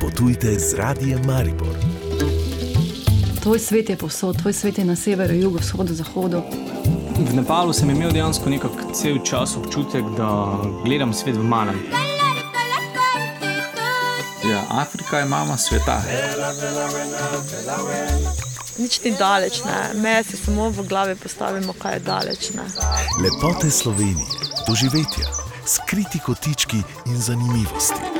Odpotujte z radijem Maribor. Tvoj svet je posod, tvoj svet je na severu, jugu, vzhodu, zahodu. V Nepalu sem imel dejansko nekako cel čas občutek, da gledam svet v malem. Ja, Afrika je mama sveta. Nič ni daleč, ne. meje si samo v glavi postavimo, kaj je daleč. Ne. Lepote Slovenije, doživetja, skriti kotički in zanimivosti.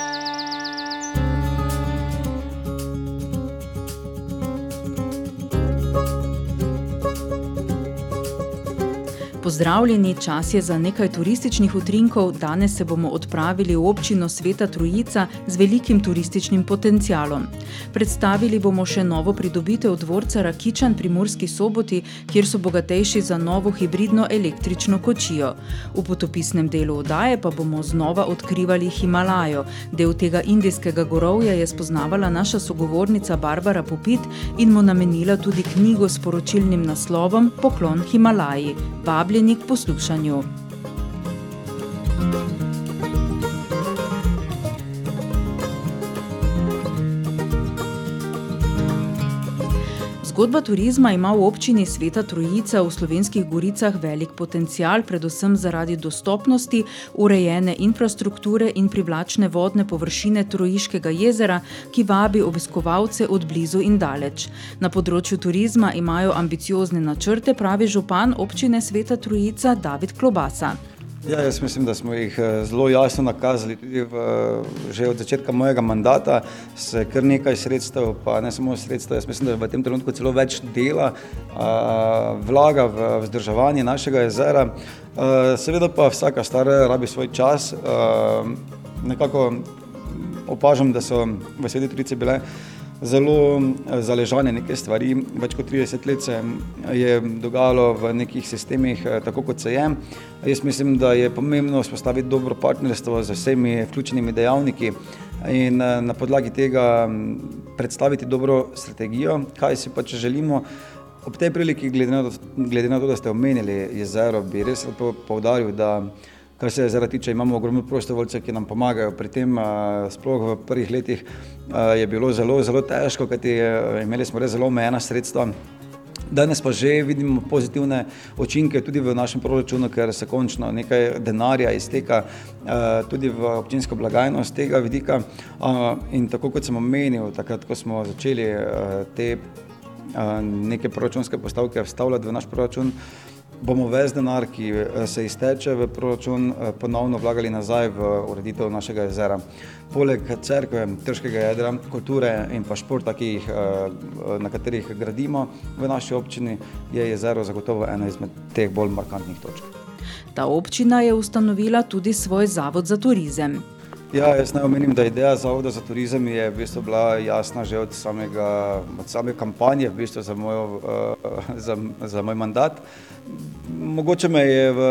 Pozdravljeni, čas je za nekaj turističnih utrinkov. Danes se bomo odpravili v občino Sveta Trojica z velikim turističnim potencialom. Predstavili bomo še novo pridobitev dvorca Rakičan pri Murski soboti, kjer so bogatejši za novo hibridno električno kočijo. V potopisnem delu oddaje pa bomo znova odkrivali Himalajo. Del tega indijskega gorovja je spoznavala naša sogovornica Barbara Popit in mu namenila tudi knjigo s poročilnim naslovom Poklon Himalaji. Vabli vabljeni k poslušanju. Zgodba turizma ima v občini Sveta Trojica v slovenskih goricah velik potencial, predvsem zaradi dostopnosti, urejene infrastrukture in privlačne vodne površine Trojiškega jezera, ki vabi obiskovalce od blizu in daleč. Na področju turizma imajo ambiciozne načrte, pravi župan občine Sveta Trojica David Klobasa. Ja, jaz mislim, da smo jih eh, zelo jasno nakazali. V, že od začetka mojega mandata se kar nekaj sredstev, pa ne samo sredstev, jaz mislim, da je v tem trenutku celo več dela a, vlaga v vzdrževanje našega jezera. A, seveda pa vsaka stara rabi svoj čas. A, nekako opažam, da so v Sveti Trici bile zelo eh, zaležane neke stvari. Več kot 30 let se je dogajalo v nekih sistemih, eh, tako kot se je. Jaz mislim, da je pomembno vzpostaviti dobro partnerstvo z vsemi vključenimi dejavniki in eh, na podlagi tega predstaviti dobro strategijo, kaj si pa če želimo. Ob tej priliki, glede na, to, glede na to, da ste omenili jezero, bi res poudaril, da Kar se jezera tiče, imamo ogromno prostovoljcev, ki nam pomagajo. Pri tem, sploh v prvih letih, je bilo zelo, zelo težko, kajti imeli smo res zelo omejena sredstva. Danes pa že vidimo pozitivne učinke tudi v našem proračunu, ker se končno nekaj denarja izteka tudi v občinsko blagajno z tega vidika. In tako kot sem omenil, takrat, ko smo začeli te neke proračunske postavke vstavljati v naš proračun, bomo ves denar, ki eh, se izteče v proračun, eh, ponovno vlagali nazaj v ureditev našega jezera. Poleg cerkve, trškega jedra, kulture in pa športa, jih, eh, na katerih gradimo v naši občini, je jezero zagotovo ena izmed teh bolj markantnih točk. Ta občina je ustanovila tudi svoj zavod za turizem. Ja, jaz naj omenim, da ideja Zavoda za turizem je v bistvu bila jasna že od, samega, od same kampanje v bistvu za, mojo, uh, za, za moj mandat. Mogoče me je v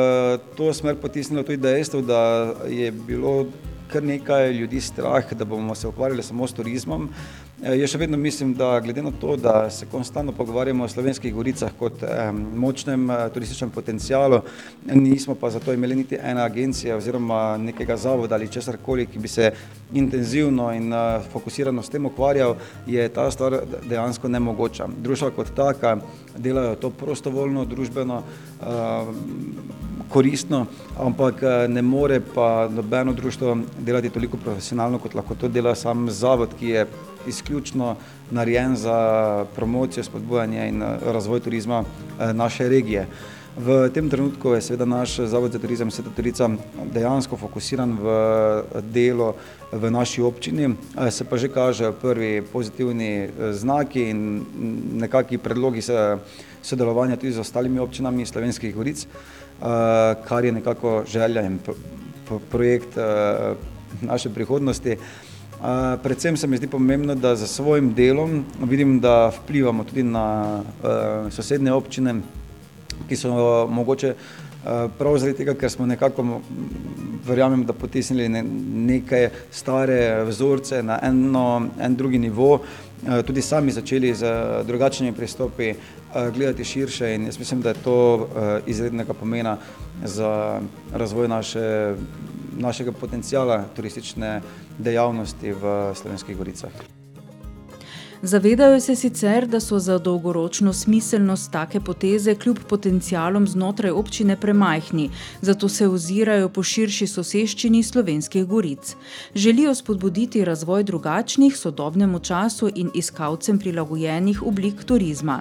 to smer potisnilo tudi dejstvo, da je bilo kar nekaj ljudi strah, da bomo se ukvarjali samo s turizmom. Eh, jaz še vedno mislim, da glede na to, da se konstantno pogovarjamo o slovenskih goricah kot eh, močnem eh, turističnem potencialu, nismo pa zato imeli niti ene agencije oziroma nekega zavoda ali česarkoli, ki bi se intenzivno in eh, fokusirano s tem ukvarjal, je ta stvar dejansko nemogoča. Društva kot taka delajo to prostovoljno, družbeno. Eh, koristno, ampak eh, ne more pa nobeno društvo delati toliko profesionalno, kot lahko to dela sam zavod, ki je izključno narejen za promocijo, spodbujanje in eh, razvoj turizma eh, naše regije. V tem trenutku je seveda naš Zavod za turizem Sveta Turica dejansko fokusiran v delo v naši občini, se pa že kažejo prvi pozitivni znaki in nekakšni predlogi sodelovanja tudi z ostalimi občinami slovenskih goric. Eh, kar je nekako želja in projekt eh, naše prihodnosti. Eh, predvsem se mi zdi pomembno, da za svojim delom vidim, da vplivamo tudi na sosednje občine, ki so mogoče prav zaradi tega, ker smo nekako, verjamem, da potisnili neke stare vzorce na eno, en drugi nivo tudi sami začeli z drugačnimi pristopi gledati širše in jaz mislim, da je to izrednega pomena za razvoj naše, našega potencijala turistične dejavnosti v Slovenskih goricah. Zavedajo se sicer, da so za dolgoročno smiselnost take poteze kljub potencialom znotraj občine premajhni, zato se ozirajo po širši soseščini slovenskih goric. Želijo spodbuditi razvoj drugačnih, sodobnemu času in iskalcem prilagojenih oblik turizma.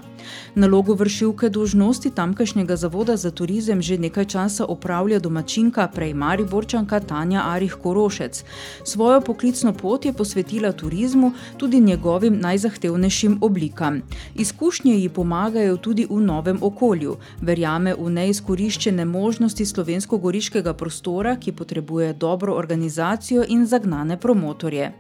Nalogo vršilke dožnosti tamkajšnjega zavoda za turizem že nekaj časa opravlja domačinka prej Mariborčanka Tanja Arih Korošec. Svojo poklicno pot je posvetila turizmu, tudi njegovim najzahtevnejšim najzahtevnejšim oblikam. Izkušnje ji pomagajo tudi v novem okolju. Verjame v neizkoriščene možnosti slovensko-goriškega prostora, ki potrebuje dobro organizacijo in zagnane promotorje.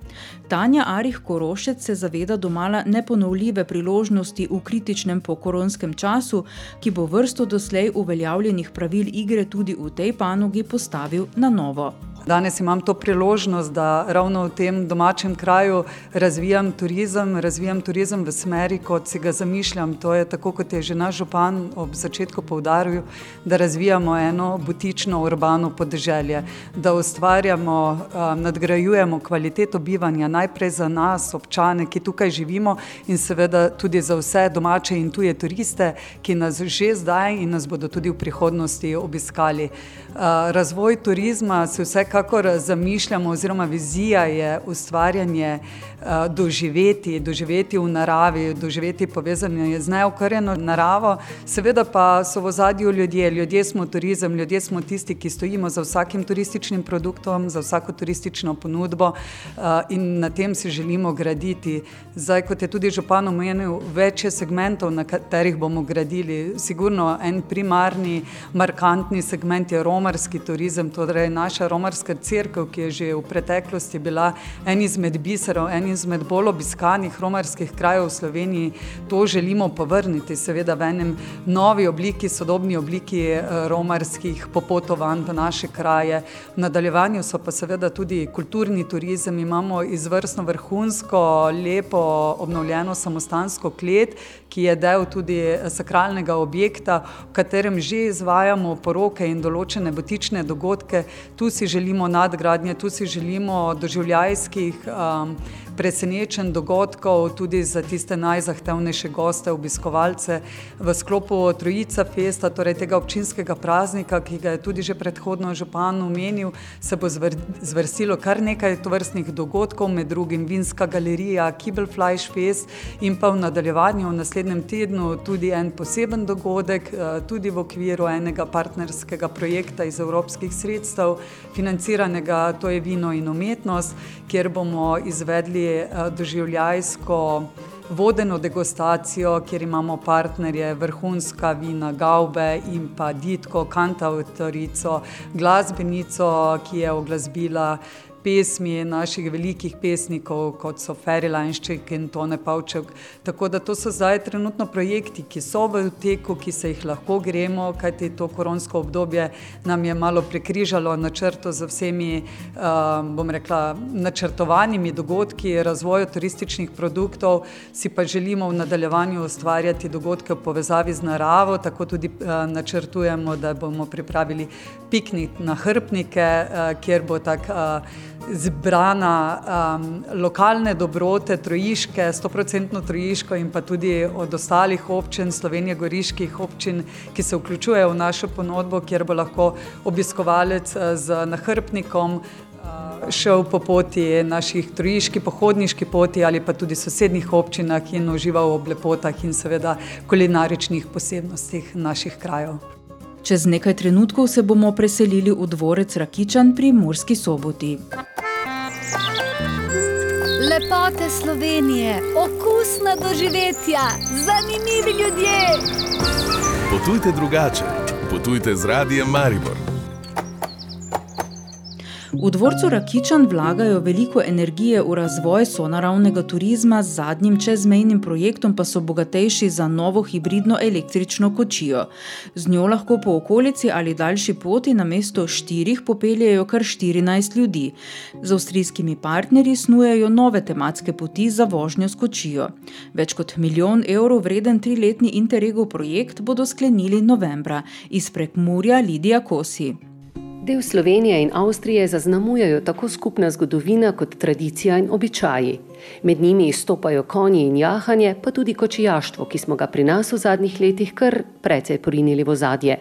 Tanja Arih Korošec se zaveda domala neponovljive priložnosti v kritičnem pokoronskem času, ki bo vrsto doslej uveljavljenih pravil igre tudi v tej panogi postavil na novo. Danes imam to priložnost, da ravno v tem domačem kraju razvijam turizem, razvijam turizem v smeri, kot si ga zamišljam. To je tako, kot je že naš župan ob začetku povdaril, da razvijamo eno butično urbano podeželje, da ustvarjamo, nadgrajujemo kvaliteto bivanja najprej za nas, občane, ki tukaj živimo in seveda tudi za vse domače in tuje turiste, ki nas že zdaj in nas bodo tudi v prihodnosti obiskali. Razvoj turizma se vsekakor vsekakor zamišljamo, oziroma vizija je ustvarjanje uh, doživeti, doživeti v naravi, doživeti povezanje z neokrjeno naravo, seveda pa so v zadju ljudje, ljudje smo turizem, ljudje smo tisti, ki stojimo za vsakim turističnim produktom, za vsako turistično ponudbo uh, in na tem si želimo graditi. Zdaj, kot je tudi župan omenil, več je segmentov, na katerih bomo gradili. Sigurno en primarni, markantni segment je romarski turizem, torej naša romarska Katoliška crkva, ki je že v preteklosti bila en izmed biserov, en izmed bolj obiskanih romarskih krajev v Sloveniji, to želimo povrniti, seveda v enem novi obliki, sodobni obliki eh, romarskih popotovanj v naše kraje. V nadaljevanju so pa seveda tudi kulturni turizem, imamo izvrstno vrhunsko, lepo obnovljeno samostansko klet, ki je del tudi eh, sakralnega objekta, v katerem že izvajamo poroke in določene botične dogodke. Tu si želimo nadgradnje, tu si želimo doživljajskih um, presenečen dogodkov tudi za tiste najzahtevnejše goste, obiskovalce v sklopu Trojica Festa, torej tega občinskega praznika, ki ga je tudi že predhodno župan omenil, se bo zvr zvrstilo kar nekaj tovrstnih dogodkov, med drugim Vinska galerija, Kibel Fleisch Fest in pa v nadaljevanju v naslednjem tednu tudi en poseben dogodek, eh, tudi v okviru enega partnerskega projekta iz evropskih sredstev, financiranega, to je vino in umetnost, kjer bomo izvedli doživljajsko vodeno degustacijo, kjer imamo partnerje vrhunska vina Gaube in pa Ditko, kantautorico, glasbenico, ki je oglasbila pesmi naših velikih pesnikov, kot so Ferry Lanšček in Tone Pavček. Tako da to so zdaj trenutno projekti, ki so v teku, ki se jih lahko gremo, kajti to koronsko obdobje nam je malo prekrižalo načrto z vsemi, um, bom rekla, načrtovanimi dogodki, razvoju turističnih produktov, si pa želimo v nadaljevanju ustvarjati dogodke v povezavi z naravo, tako tudi uh, načrtujemo, da bomo pripravili piknik na hrbnike, uh, kjer bo tak zbrana um, lokalne dobrote, trojiške, stoprocentno trojiško in pa tudi od ostalih občin, Slovenije, goriških občin, ki se vključujejo v našo ponudbo, kjer bo lahko obiskovalec uh, z nahrbnikom uh, šel po poti naših trojiških pohodniški poti ali pa tudi sosednjih občinah in užival ob lepotah in seveda kulinaričnih posebnostih naših krajev. Čez nekaj trenutkov se bomo preselili v dvorec Rakičan pri Murski soboti. Lepote Slovenije, okusna doživetja, zanimivi ljudje. Potujte drugače, potujte z radijem Maribor. V dvorcu Rakičan vlagajo veliko energije v razvoj sonaravnega turizma, z zadnjim čezmejnim projektom pa so bogatejši za novo hibridno električno kočijo. Z njo lahko po okolici ali daljši poti na mesto štirih popeljejo kar 14 ljudi. Z avstrijskimi partnerji snujejo nove tematske poti za vožnjo s kočijo. Več kot milijon evrov vreden triletni Interregov projekt bodo sklenili novembra. Iz Prekmurja Lidija Kosi. Del Slovenije in Avstrije zaznamujejo tako skupna zgodovina kot tradicija in običaji. Med njimi izstopajo konji in jahanje, pa tudi kočijaštvo, ki smo ga pri nas v zadnjih letih kar precej porinili v zadje.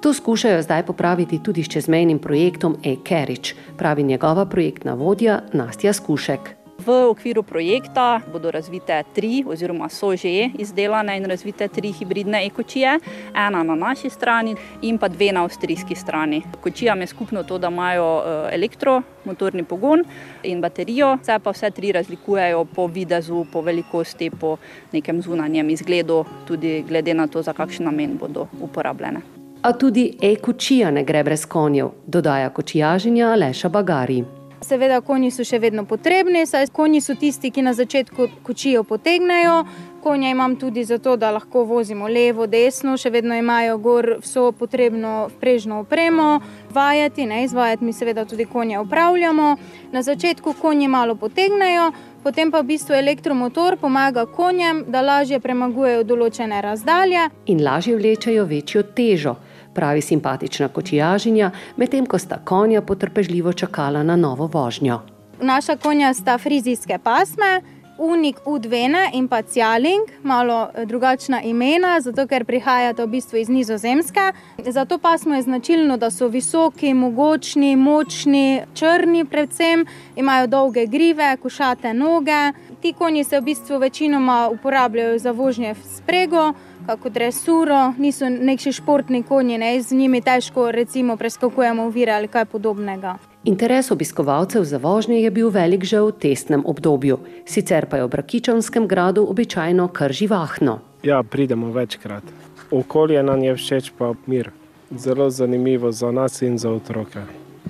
To skušajo zdaj popraviti tudi s čezmejnim projektom e-Carriage, pravi njegova projektna vodja Nastja Skušek. V okviru projekta bodo razvite tri, oziroma so že izdelane in razvite tri hibridne ekočije, ena na naši strani in pa dve na avstrijski strani. Kočijam je skupno to, da imajo elektromotorni pogon in baterijo, vse pa vse tri razlikujejo po videzu, po velikosti, po nekem zunanjem izgledu, tudi glede na to, za kakšen namen bodo uporabljene. A tudi e-kočija ne gre brez konjev, dodaja kočijaženja Aleša Bagari. Seveda, konji so še vedno potrebni, saj konji so tisti, ki na začetku kočijo potegnejo. Konja imam tudi zato, da lahko vozimo levo, desno, še vedno imajo gor vso potrebno prežno opremo, vajati, ne izvajati, mi seveda tudi konje upravljamo. Na začetku konji malo potegnejo, potem pa v bistvu elektromotor pomaga konjem, da lažje premagujejo določene razdalje. In lažje vlečejo večjo težo pravi simpatična kočijaženja, medtem ko sta konja potrpežljivo čakala na novo vožnjo. Naša konja sta frizijske pasme. Unik Udvene in pa Cialing, malo drugačna imena, zato ker prihajata v bistvu iz Nizozemske. Zato pa smo je značilno, da so visoki, mogočni, močni, črni, predvsem imajo dolge grive, košate noge. Ti konji se v bistvu večinoma uporabljajo za vožnje v sprego, kako dresuro, niso neki športni konji, ne? z njimi težko recimo preskakujemo uvire ali kaj podobnega. Interes obiskovalcev za vožnje je bil velik že v testnem obdobju, sicer pa je v Brakičanskem gradu običajno kar živahno. Ja, pridemo večkrat. Okolje nam je všeč, pa mir. Zelo zanimivo za nas in za otroke.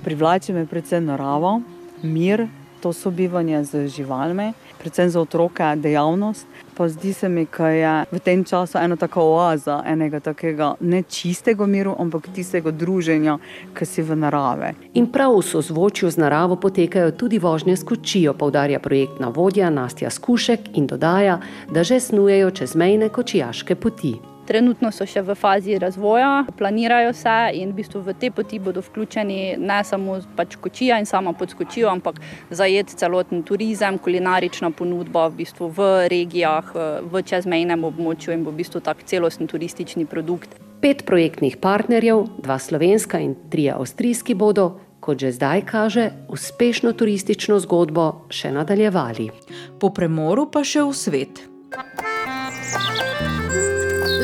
Privlači me predvsem narava, mir, to sobivanje z živalmi, predvsem za otroke dejavnost. Pa zdi se mi, da je v tem času ena taka oaza, enega takega ne čistega miru, ampak tistega druženja, ki si v naravi. In prav v sozvočju z naravo potekajo tudi vožnje s kočijo, povdarja projektna vodja Nastja Skušek in dodaja, da že snujejo čezmejne kočijaške poti. Trenutno so še v fazi razvoja, planirajo se in v bistvu v te poti bodo vključeni ne samo pač kočija in sama podskočijo, ampak zajet celoten turizem, kulinarična ponudba v, bistvu v regijah, v čezmejnem območju in bo v bistvu tak celosten turistični produkt. Pet projektnih partnerjev, dva slovenska in trije avstrijski bodo, kot že zdaj kaže, uspešno turistično zgodbo še nadaljevali. Po premoru pa še v svet.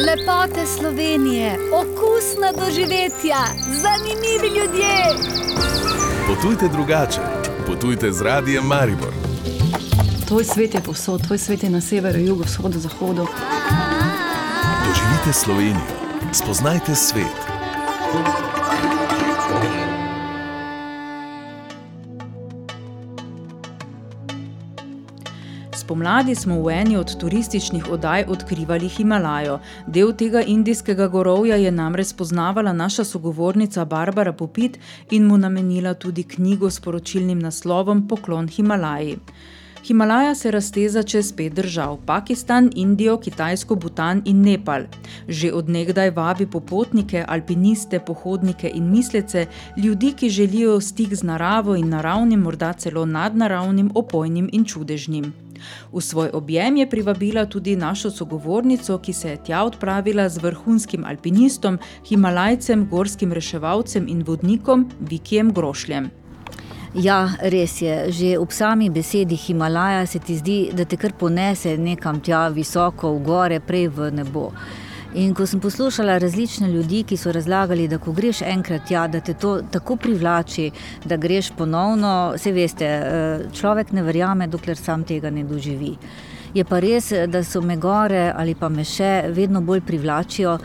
Lepote Slovenije, okusna doživetja, zanimivi ljudje. Potujte drugače, potujte z radijem Maribor. Tvoj svet je povsod, tvoj svet je na severu, jugu, vzhodu, zahodu. Doživite Slovenijo, spoznajte svet. Spomladi smo v eni od turističnih oddaj odkrivali Himalajo. Del tega indijskega gorovja je namreč spoznavala naša sogovornica Barbara Popit in mu namenila tudi knjigo s poročilnim naslovom Poklon Himalaji. Himalaja se razteza čez pet držav: Pakistan, Indijo, Kitajsko, Butan in Nepal. Že odnegdaj vabi popotnike, alpiniste, pohodnike in mislece, ljudi, ki želijo stik z naravo in naravnim, morda celo nadnaravnim, opojnim in čudežnim. V svoj objem je privabila tudi našo sogovornico, ki se je tja odpravila z vrhunskim alpinistom, himalajcem, gorskim reševalcem in vodnikom Vikijem Grošljem. Ja, res je. Že ob sami besedi Himalaja se ti zdi, da te kar ponese nekam tja visoko, v gore, prej v nebo. In ko sem poslušala različne ljudi, ki so razlagali, da ko greš enkrat tja, da te to tako privlači, da greš ponovno, vse veste, človek ne verjame, dokler sam tega ne doživi. Je pa res, da so me gore ali pa me še vedno bolj privlačijo,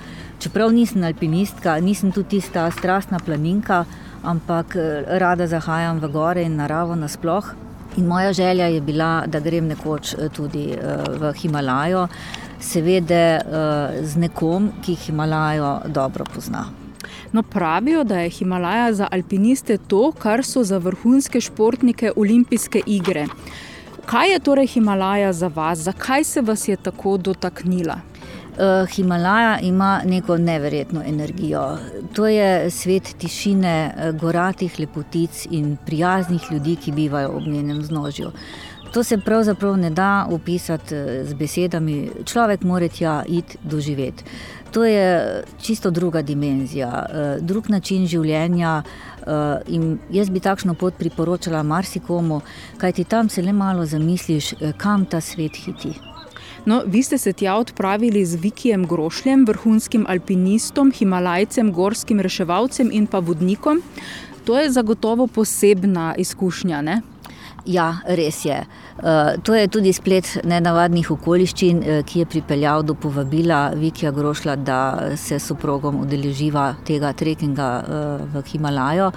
čeprav nisem alpinistka, nisem tudi tista strastna planinka, ampak rada zahajam v gore in naravo nasploh. In moja želja je bila, da grem nekoč tudi v Himalajo, seveda z nekom, ki Himalajo dobro pozna. No, pravijo, da je Himalaja za alpiniste to, kar so za vrhunske športnike olimpijske igre. Kaj je torej Himalaja za vas, zakaj se vas je tako dotaknila? Uh, Himalaja ima neko neverjetno energijo. To je svet tišine, goratih lepotic in prijaznih ljudi, ki bivajo ob njenem znožju. To se pravzaprav ne da opisati z besedami, človek mora tja iti doživeti. To je čisto druga dimenzija, drug način življenja. In jaz bi takšno pot priporočala marsikomu, kajti tam se le malo zamisliš, kam ta svet hiti. No, vi ste se tja odpravili z Vikijem Grošljem, vrhunskim alpinistom, himalajcem, gorskim reševalcem in pa vodnikom. To je zagotovo posebna izkušnja. Ne? Ja, res je. To je tudi splet nenavadnih okoliščin, ki je pripeljal do povabila Vikija Grošla, da se s soprogom udeleživa tega trekinga v Himalajo.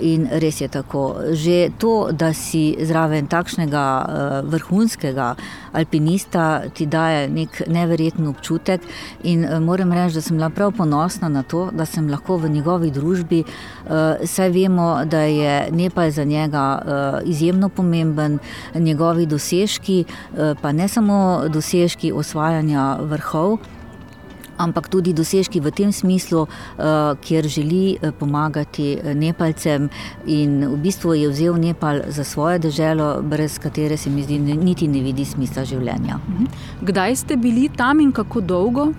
In res je tako. Že to, da si zraven takšnega vrhunskega alpinista, ti daje nek neverjeten občutek. In moram reči, da sem bila prav ponosna na to, da sem lahko v njegovi družbi, saj vemo, da je Nepal za njega izjemno pomemben, njegovi dosežki, pa ne samo dosežki osvajanja vrhov ampak tudi dosežki v tem smislu, kjer želi pomagati Nepalcem in v bistvu je vzel Nepal za svojo deželo, brez katere se mi zdi niti ne vidi smisla življenja. Kdaj ste bili tam in kako dolgo?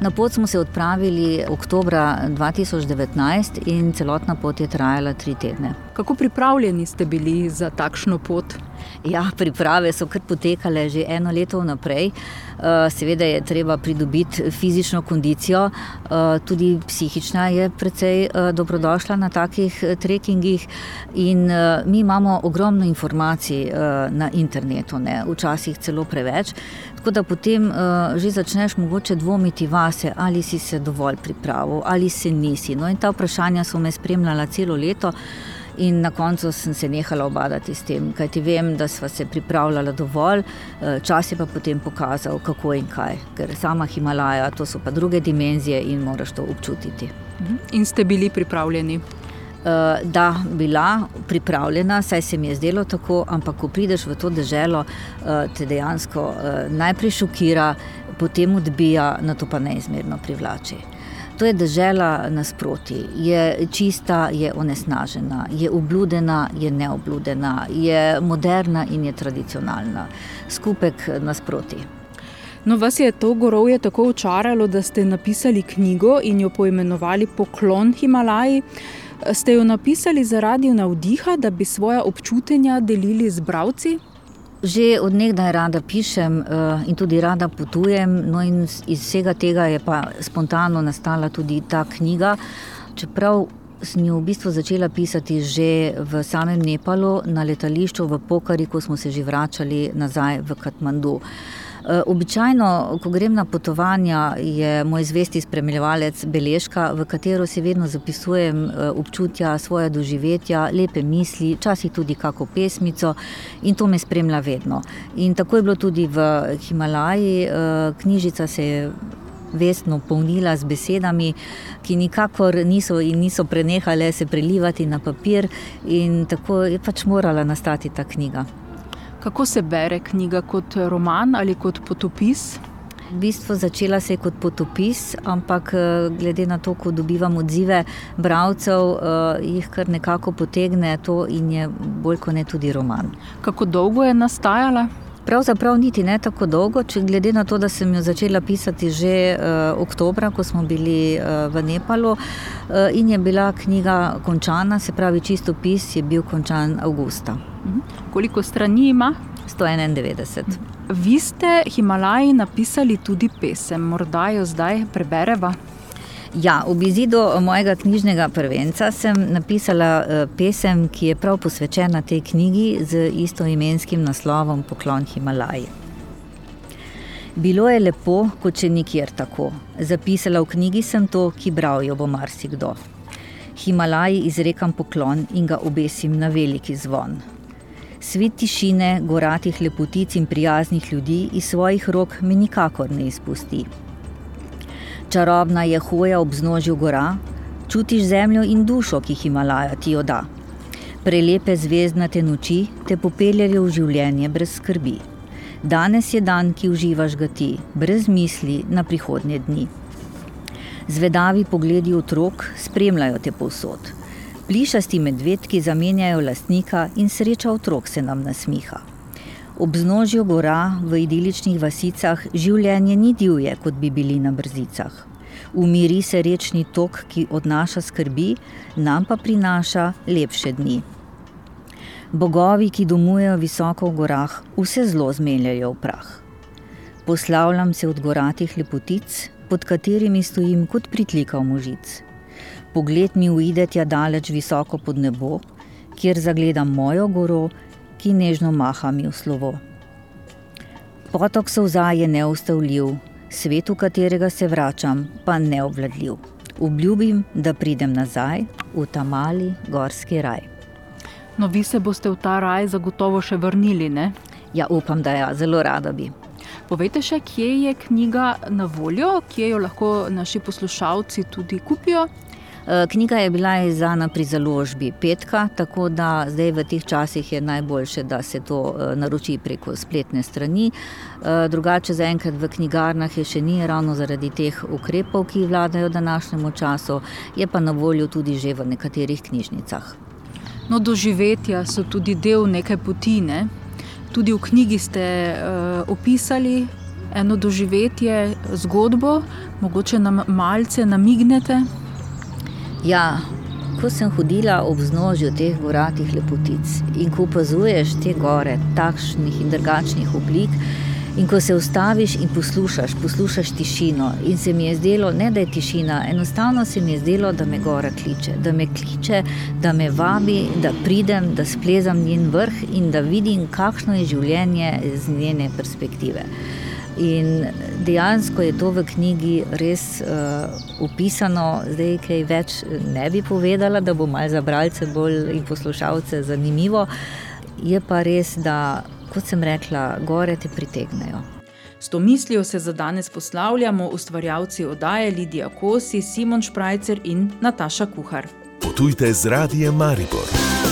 Na pot smo se odpravili oktobra 2019 in celotna pot je trajala tri tedne. Kako pripravljeni ste bili za takšno pot? Ja, priprave so kar potekale že eno leto vnaprej. Seveda je treba pridobiti fizično kondicijo, tudi psihična je precej dobrodošla na takih trekingih. In mi imamo ogromno informacij na internetu, ne, včasih celo preveč. Tako da potem že začneš mogoče dvomiti vase, ali si se dovolj pripravil, ali se nisi. No, in ta vprašanja so me spremljala celo leto. In na koncu sem se nehala obadati s tem, kajti vem, da sva se pripravljala dovolj, čas je pa potem pokazal, kako in kaj. Ker sama Himalaja, to so pa druge dimenzije in moraš to občutiti. In ste bili pripravljeni? Da, bila pripravljena, saj se mi je zdelo tako, ampak ko prideš v to deželo, te dejansko najprej šokira, potem odbija, nato pa neizmerno privlači. To je dežela nasproti, je čista, je onesnažena, je obludena, je neobludena, je moderna in je tradicionalna. Skupek nasproti. No, vas je to gorovje tako očaralo, da ste napisali knjigo in jo poimenovali Poklon Himalaji. Ste jo napisali zaradi navdiha, da bi svoja občutenja delili z bralci? Že od nekdaj rada pišem in tudi rada potujem, no in iz vsega tega je pa spontano nastala tudi ta knjiga. Čeprav sem jo v bistvu začela pisati že v samem Nepalu, na letališču v Pokari, ko smo se že vračali nazaj v Katmandu. Običajno, ko grem na potovanja, je moj zvesti spremljevalec beležka, v katero si vedno zapisujem občutja, svoja doživetja, lepe misli, včasih tudi kako pesmico in to me spremlja vedno. In tako je bilo tudi v Himalaji, knjižica se je vestno polnila z besedami, ki nikakor niso in niso prenehale se prelivati na papir, in tako je pač morala nastati ta knjiga. Kako se bere knjiga, kot roman ali kot potopis? V bistvu začela se je kot potopis, ampak glede na to, ko dobivam odzive bralcev, jih kar nekako potegne to in je bolj kot ne tudi roman. Kako dolgo je nastajala? Pravzaprav niti ne tako dolgo, če glede na to, da sem jo začela pisati že oktobra, ko smo bili v Nepalu, in je bila knjiga končana, se pravi čistopis je bil končan avgusta. Koliko strani ima? Sto enaindevetdeset. Vi ste Himalaji napisali tudi pesem, morda jo zdaj prebereva? Ja, ob izidu mojega knjižnega prvenca sem napisala pesem, ki je prav posvečena tej knjigi z istoimenskim naslovom Poklon Himalaji. Bilo je lepo, kot še nikjer tako. Zapisala v knjigi sem to, ki bral jo bo marsikdo. Himalaji izrekam poklon in ga obesim na veliki zvon. Svet tišine, goratih lepotic in prijaznih ljudi iz svojih rok mi nikakor ne izpusti. Čarobna je hoja ob znožju gora, čutiš zemljo in dušo, ki Himalaja ti jo da. Prelepe zvezdnate noči te popeljajo v življenje brez skrbi. Danes je dan, ki uživaš ga ti, brez misli na prihodnje dni. Zvedavi pogledi otrok spremljajo te povsod. Plišasti medvedki zamenjajo lastnika in sreča otrok se nam nasmiha. Ob znožju gora v idiličnih vasicah življenje ni divje, kot bi bili na brzicah. Umiri se rečni tok, ki odnaša skrbi, nam pa prinaša lepše dni. Bogovi, ki domujejo visoko v gorah, vse zlo zmeljajo v prah. Poslavljam se od goratih lepotic, pod katerimi stojim kot pritlikav možic. Pogled mi uide tja daleč visoko pod nebo, kjer zagledam mojo goro, ki nežno maha mi v slovo. Potok solza je neustavljiv, svet, v katerega se vračam, pa neobvladljiv. Obljubim, da pridem nazaj v ta mali gorski raj. No, vi se boste v ta raj zagotovo še vrnili, ne? Ja, upam, da ja, zelo rada bi. Povejte še, kje je knjiga na voljo, kje jo lahko naši poslušalci tudi kupijo. Eh, knjiga je bila izdana pri založbi Petka, tako da zdaj v teh časih je najboljše, da se to eh, naroči preko spletne strani. Eh, drugače zaenkrat v knjigarnah je še ni ravno zaradi teh ukrepov, ki vladajo današnjemu času, je pa na voljo tudi že v nekaterih knjižnicah. No, doživetja so tudi del neke poti. Ne? Tudi v knjigi ste uh, opisali eno doživetje, zgodbo, mogoče nam malce namignete. Ja, ko sem hodila ob znožju teh goratih lepotic in ko opazuješ te gore, takšnih in drugačnih oblik, in ko se ustaviš in poslušaš, poslušaš tišino, in se mi je zdelo, ne da je tišina, enostavno se mi je zdelo, da me gora kliče, da me kliče, da me vabi, da pridem, da splezam njen vrh in da vidim, kakšno je življenje z njene perspektive. In dejansko je to v knjigi res uh, opisano, zdaj kaj več ne bi povedala, da bo malce za bralce bolj in poslušalce zanimivo. Je pa res, da, kot sem rekla, gore te pritegnejo. S to mislijo se za danes poslavljamo ustvarjalci oddaje Lidija Kosi, Simon Šprajcer in Nataša Kuhar. Potujte z radijem Maribor.